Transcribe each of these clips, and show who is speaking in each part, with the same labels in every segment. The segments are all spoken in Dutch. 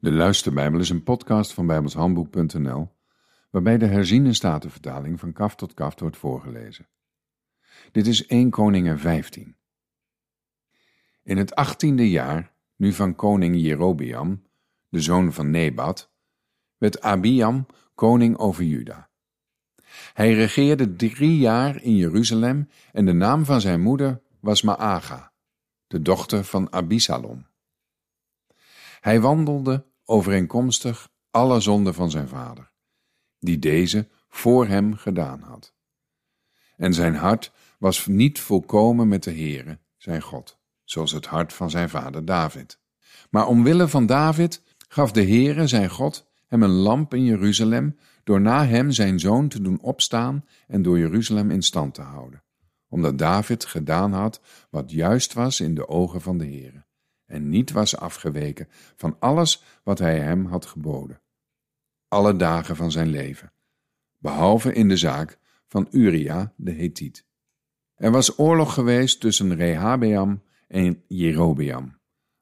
Speaker 1: De Luisterbijbel is een podcast van bijbelshandboek.nl waarbij de herziene statenvertaling van kaf tot kaf wordt voorgelezen. Dit is 1 Koningen 15. In het achttiende jaar, nu van koning Jerobeam, de zoon van Nebat, werd Abiam koning over Juda. Hij regeerde drie jaar in Jeruzalem en de naam van zijn moeder was Maaga, de dochter van Abisalom. Hij wandelde overeenkomstig alle zonden van zijn vader, die deze voor hem gedaan had. En zijn hart was niet volkomen met de Heere, zijn God, zoals het hart van zijn vader David. Maar omwille van David gaf de Heere, zijn God, hem een lamp in Jeruzalem, door na hem zijn zoon te doen opstaan en door Jeruzalem in stand te houden, omdat David gedaan had wat juist was in de ogen van de Heere en niet was afgeweken van alles wat hij hem had geboden. Alle dagen van zijn leven, behalve in de zaak van Uria de Hethiet. Er was oorlog geweest tussen Rehabeam en Jerobeam,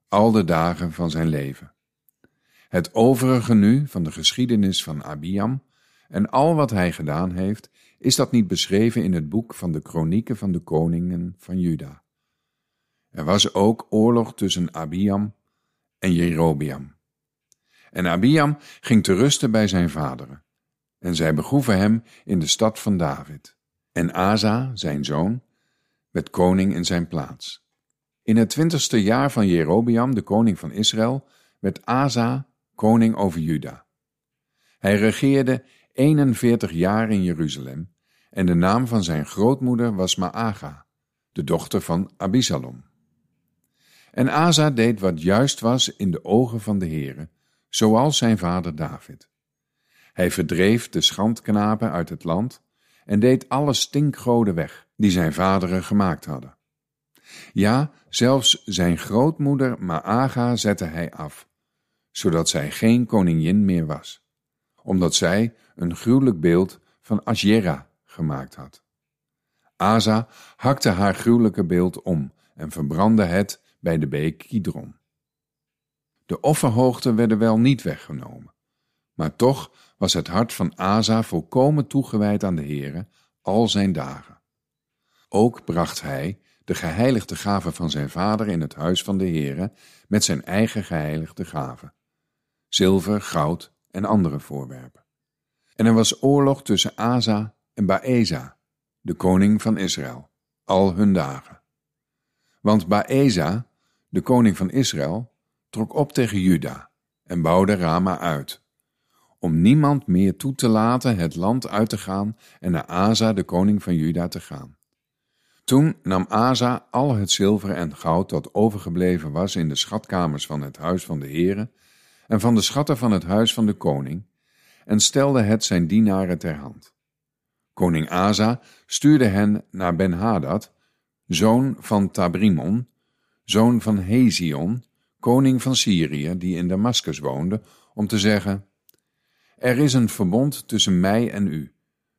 Speaker 1: al de dagen van zijn leven. Het overige nu van de geschiedenis van Abiam en al wat hij gedaan heeft, is dat niet beschreven in het boek van de kronieken van de koningen van Juda. Er was ook oorlog tussen Abiam en Jerobeam. En Abiam ging te rusten bij zijn vaderen. En zij begroeven hem in de stad van David. En Asa, zijn zoon, werd koning in zijn plaats. In het twintigste jaar van Jerobeam, de koning van Israël, werd Asa koning over Juda. Hij regeerde 41 jaar in Jeruzalem en de naam van zijn grootmoeder was Maaga, de dochter van Abisalom. En Asa deed wat juist was in de ogen van de Heere, zoals zijn vader David. Hij verdreef de schandknapen uit het land en deed alle stinkgoden weg die zijn vaderen gemaakt hadden. Ja, zelfs zijn grootmoeder Maaga zette hij af, zodat zij geen koningin meer was, omdat zij een gruwelijk beeld van Asjera gemaakt had. Asa hakte haar gruwelijke beeld om en verbrandde het bij de beek Kidron. De offerhoogten werden wel niet weggenomen, maar toch was het hart van Asa volkomen toegewijd aan de Heere al zijn dagen. Ook bracht hij de geheiligde gaven van zijn vader in het huis van de Heere met zijn eigen geheiligde gaven, zilver, goud en andere voorwerpen. En er was oorlog tussen Asa en Baeza, de koning van Israël, al hun dagen. Want Baeza de koning van Israël, trok op tegen Juda en bouwde Rama uit, om niemand meer toe te laten het land uit te gaan en naar Asa, de koning van Juda, te gaan. Toen nam Asa al het zilver en goud dat overgebleven was in de schatkamers van het huis van de Heere en van de schatten van het huis van de koning, en stelde het zijn dienaren ter hand. Koning Asa stuurde hen naar Ben-Hadad, zoon van Tabrimon, zoon van Hezion, koning van Syrië, die in Damascus woonde, om te zeggen: Er is een verbond tussen mij en u,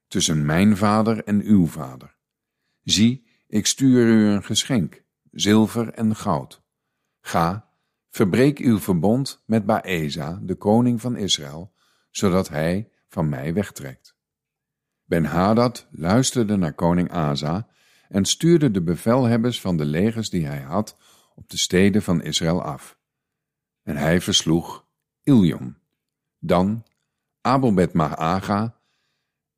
Speaker 1: tussen mijn vader en uw vader. Zie, ik stuur u een geschenk, zilver en goud. Ga, verbreek uw verbond met Baeza, de koning van Israël, zodat hij van mij wegtrekt. Ben-Hadad luisterde naar koning Asa en stuurde de bevelhebbers van de legers die hij had op de steden van Israël af. En hij versloeg Ilion, dan Abelbet Maaga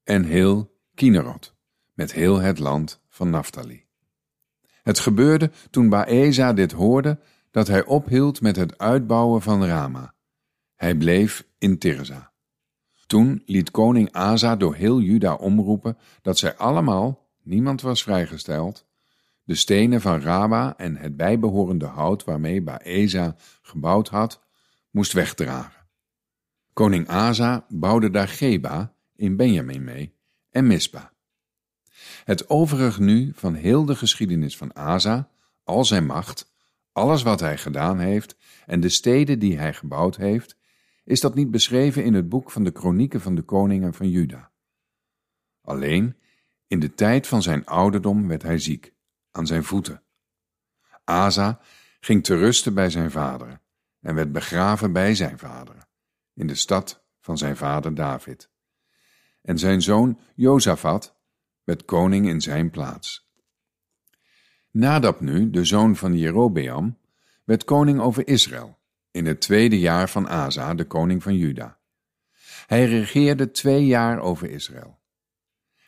Speaker 1: en heel Kinerot, met heel het land van Naphtali. Het gebeurde toen Baeza dit hoorde, dat hij ophield met het uitbouwen van Rama. Hij bleef in Tirza. Toen liet koning Asa door heel Juda omroepen dat zij allemaal, niemand was vrijgesteld, de stenen van Raba en het bijbehorende hout waarmee Baeza gebouwd had, moest wegdragen. Koning Asa bouwde daar Geba in Benjamin mee en Mispa. Het overige nu van heel de geschiedenis van Asa, al zijn macht, alles wat hij gedaan heeft en de steden die hij gebouwd heeft, is dat niet beschreven in het boek van de kronieken van de koningen van Juda. Alleen in de tijd van zijn ouderdom werd hij ziek aan zijn voeten. Asa ging te rusten bij zijn vaderen en werd begraven bij zijn vader, in de stad van zijn vader David. En zijn zoon Jozafat werd koning in zijn plaats. Nadab nu, de zoon van Jerobeam, werd koning over Israël, in het tweede jaar van Asa, de koning van Juda. Hij regeerde twee jaar over Israël.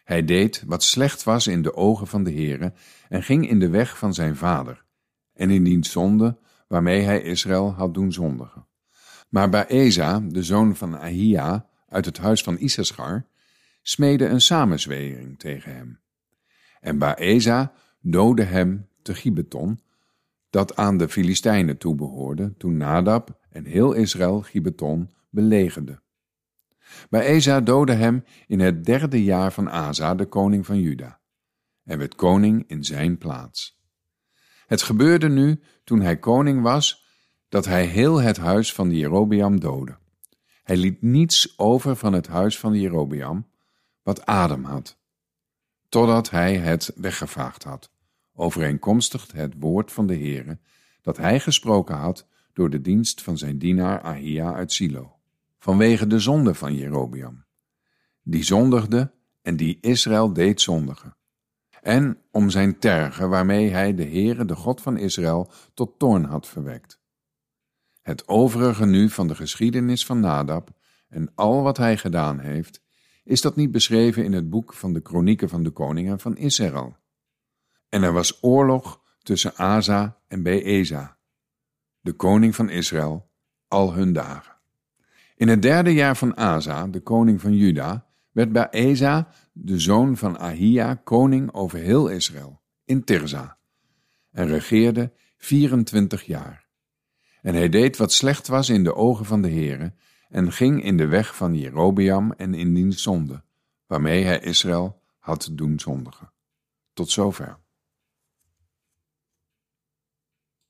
Speaker 1: Hij deed wat slecht was in de ogen van de Heere en ging in de weg van zijn vader en in diens zonde waarmee hij Israël had doen zondigen. Maar Baeza, de zoon van Ahia uit het huis van Issachar, smeedde een samenzwering tegen hem. En Baeza doodde hem te Gibeton, dat aan de Filistijnen toebehoorde, toen Nadab en heel Israël Gibeton belegerde. Baeza doodde hem in het derde jaar van Asa, de koning van Juda, en werd koning in zijn plaats. Het gebeurde nu, toen hij koning was, dat hij heel het huis van Jerobeam doodde. Hij liet niets over van het huis van Jerobeam, wat Adam had, totdat hij het weggevaagd had, overeenkomstig het woord van de Heere, dat hij gesproken had door de dienst van zijn dienaar Ahia uit Silo, vanwege de zonde van Jerobeam, die zondigde en die Israël deed zondigen, en om zijn tergen waarmee hij de Heere, de God van Israël, tot toorn had verwekt. Het overige nu van de geschiedenis van Nadab en al wat hij gedaan heeft, is dat niet beschreven in het boek van de kronieken van de koningen van Israël. En er was oorlog tussen Asa en Beeza, de koning van Israël, al hun dagen. In het derde jaar van Asa, de koning van Juda, werd Baeza, de zoon van Ahia, koning over heel Israël, in Tirza, en regeerde 24 jaar. En hij deed wat slecht was in de ogen van de Heere, en ging in de weg van Jerobeam en in diens zonde, waarmee hij Israël had doen zondigen. Tot zover.